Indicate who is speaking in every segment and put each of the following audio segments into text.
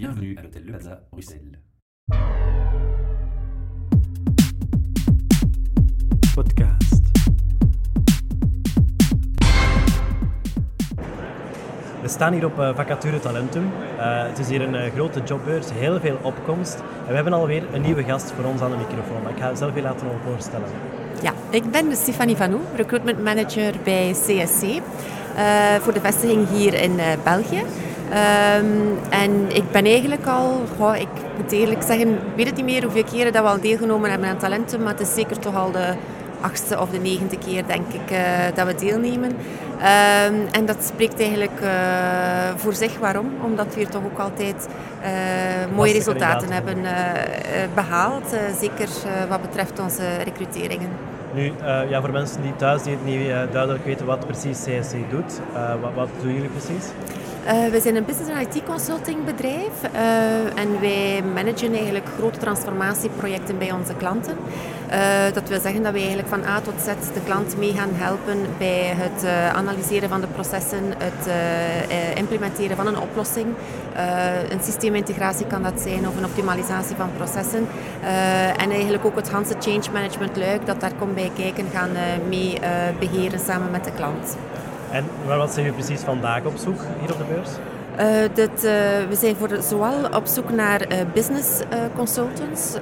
Speaker 1: Bienvenue à l'hôtel Le Plaza, Bruxelles.
Speaker 2: Podcast. We staan hier op uh, Vacature Talentum. Uh, het is hier een uh, grote jobbeurs, heel veel opkomst. En we hebben alweer een nieuwe gast voor ons aan de microfoon. Ik ga zelf even laten voorstellen.
Speaker 3: Ja, ik ben Stefanie Vanou, recruitment manager bij CSC. voor de vestiging hier in België. Um, en ik ben eigenlijk al, ik moet eerlijk zeggen, ik weet het niet meer hoeveel keren dat we al deelgenomen hebben aan talenten, maar het is zeker toch al de achtste of de negende keer, denk ik, uh, dat we deelnemen. Um, en dat spreekt eigenlijk uh, voor zich. Waarom? Omdat we hier toch ook altijd uh, mooie resultaten hebben behaald, zeker wat betreft onze recruteringen.
Speaker 2: Nu, ja, voor mensen die thuis die het niet duidelijk weten wat precies CSC doet, wat, wat doen jullie precies?
Speaker 3: Uh, we zijn een business en IT consulting bedrijf uh, en wij managen eigenlijk grote transformatieprojecten bij onze klanten. Uh, dat wil zeggen dat wij eigenlijk van A tot Z de klant mee gaan helpen bij het analyseren van de processen, het implementeren van een oplossing. een systeemintegratie kan dat zijn of een optimalisatie van processen. en eigenlijk ook het Hanse change management luik dat daar komt bij kijken gaan mee beheren samen met de klant.
Speaker 2: En wat zijn jullie precies vandaag op zoek hier op de beurs?
Speaker 3: Dit, uh, we zijn voor zowel op zoek naar uh, business consultants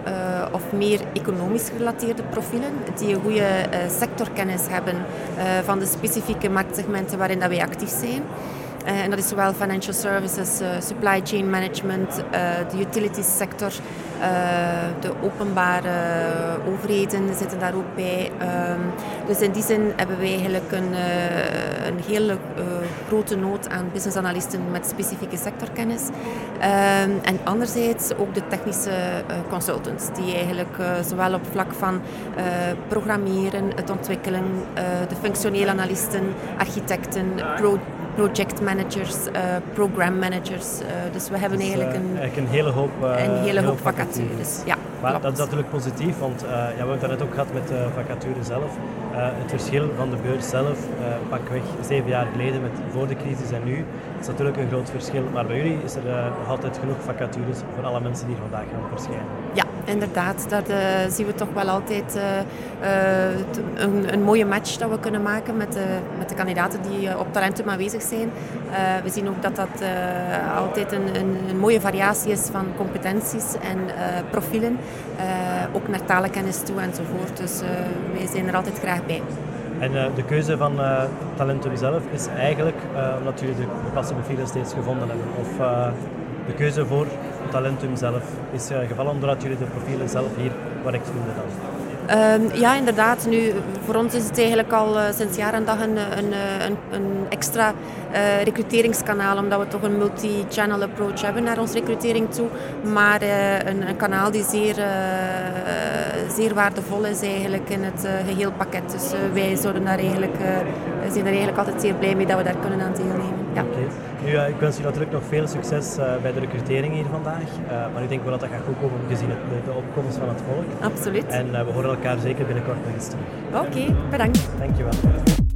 Speaker 3: of meer economisch gerelateerde profielen die een goede sectorkennis hebben van de specifieke marktsegmenten waarin dat wij actief zijn. En dat is zowel financial services, supply chain management, de utilities sector, de openbare overheden zitten daar ook bij. Um, dus in die zin hebben wij eigenlijk een, een hele grote nood aan business analisten met specifieke sectorkennis. Um, en anderzijds ook de technische consultants, die eigenlijk zowel op vlak van programmeren, het ontwikkelen, de functionele analisten, architecten, pro project managers, uh, program managers. Uh, dus we hebben dus, eigenlijk een,
Speaker 2: eigenlijk een hele hoop,
Speaker 3: een hele hoop vacatures. Ja,
Speaker 2: maar klopt. dat is natuurlijk positief, want ja, we hebben het daarnet ook gehad met de vacature zelf. het verschil van de beurs zelf, pakweg zeven jaar geleden met voor de crisis en nu, is natuurlijk een groot verschil. Maar bij jullie is er nog altijd genoeg vacatures voor alle mensen die vandaag gaan verschijnen.
Speaker 3: Ja, inderdaad. Dat uh, zien we toch wel altijd uh, uh, een, een, mooie match dat we kunnen maken met de, met de kandidaten die op Talentum aanwezig zijn. we zien ook dat dat altijd een, een, een, mooie variatie is van competenties en profielen. ook naar talenkennis toe enzovoort. Dus wij zijn er altijd graag bij.
Speaker 2: En de keuze van Talentum zelf is eigenlijk uh, omdat jullie de gepaste profielen steeds gevonden hebben. Of de keuze voor Talentum zelf is gevallen omdat jullie de profielen zelf hier correct vinden dan?
Speaker 3: Um, ja, inderdaad. Nu, voor ons is het eigenlijk al uh, sinds jaar en dag een, een, een, een extra recruteringskanaal, omdat we toch een multi-channel approach hebben naar onze recrutering toe. Maar een, een, kanaal die zeer, zeer waardevol is eigenlijk in het geheel pakket. Dus wij zouden daar eigenlijk, zijn er eigenlijk altijd zeer blij mee dat we daar kunnen aan deelnemen. Ja.
Speaker 2: Okay. Nu, ik wens je natuurlijk nog veel succes bij de recrutering hier vandaag. maar ik denk wel dat dat gaat goed komen gezien het, de, de opkomst van het volk.
Speaker 3: Absoluut.
Speaker 2: En we horen elkaar zeker binnenkort nog eens terug.
Speaker 3: Oké, okay, bedankt.
Speaker 2: Dankjewel.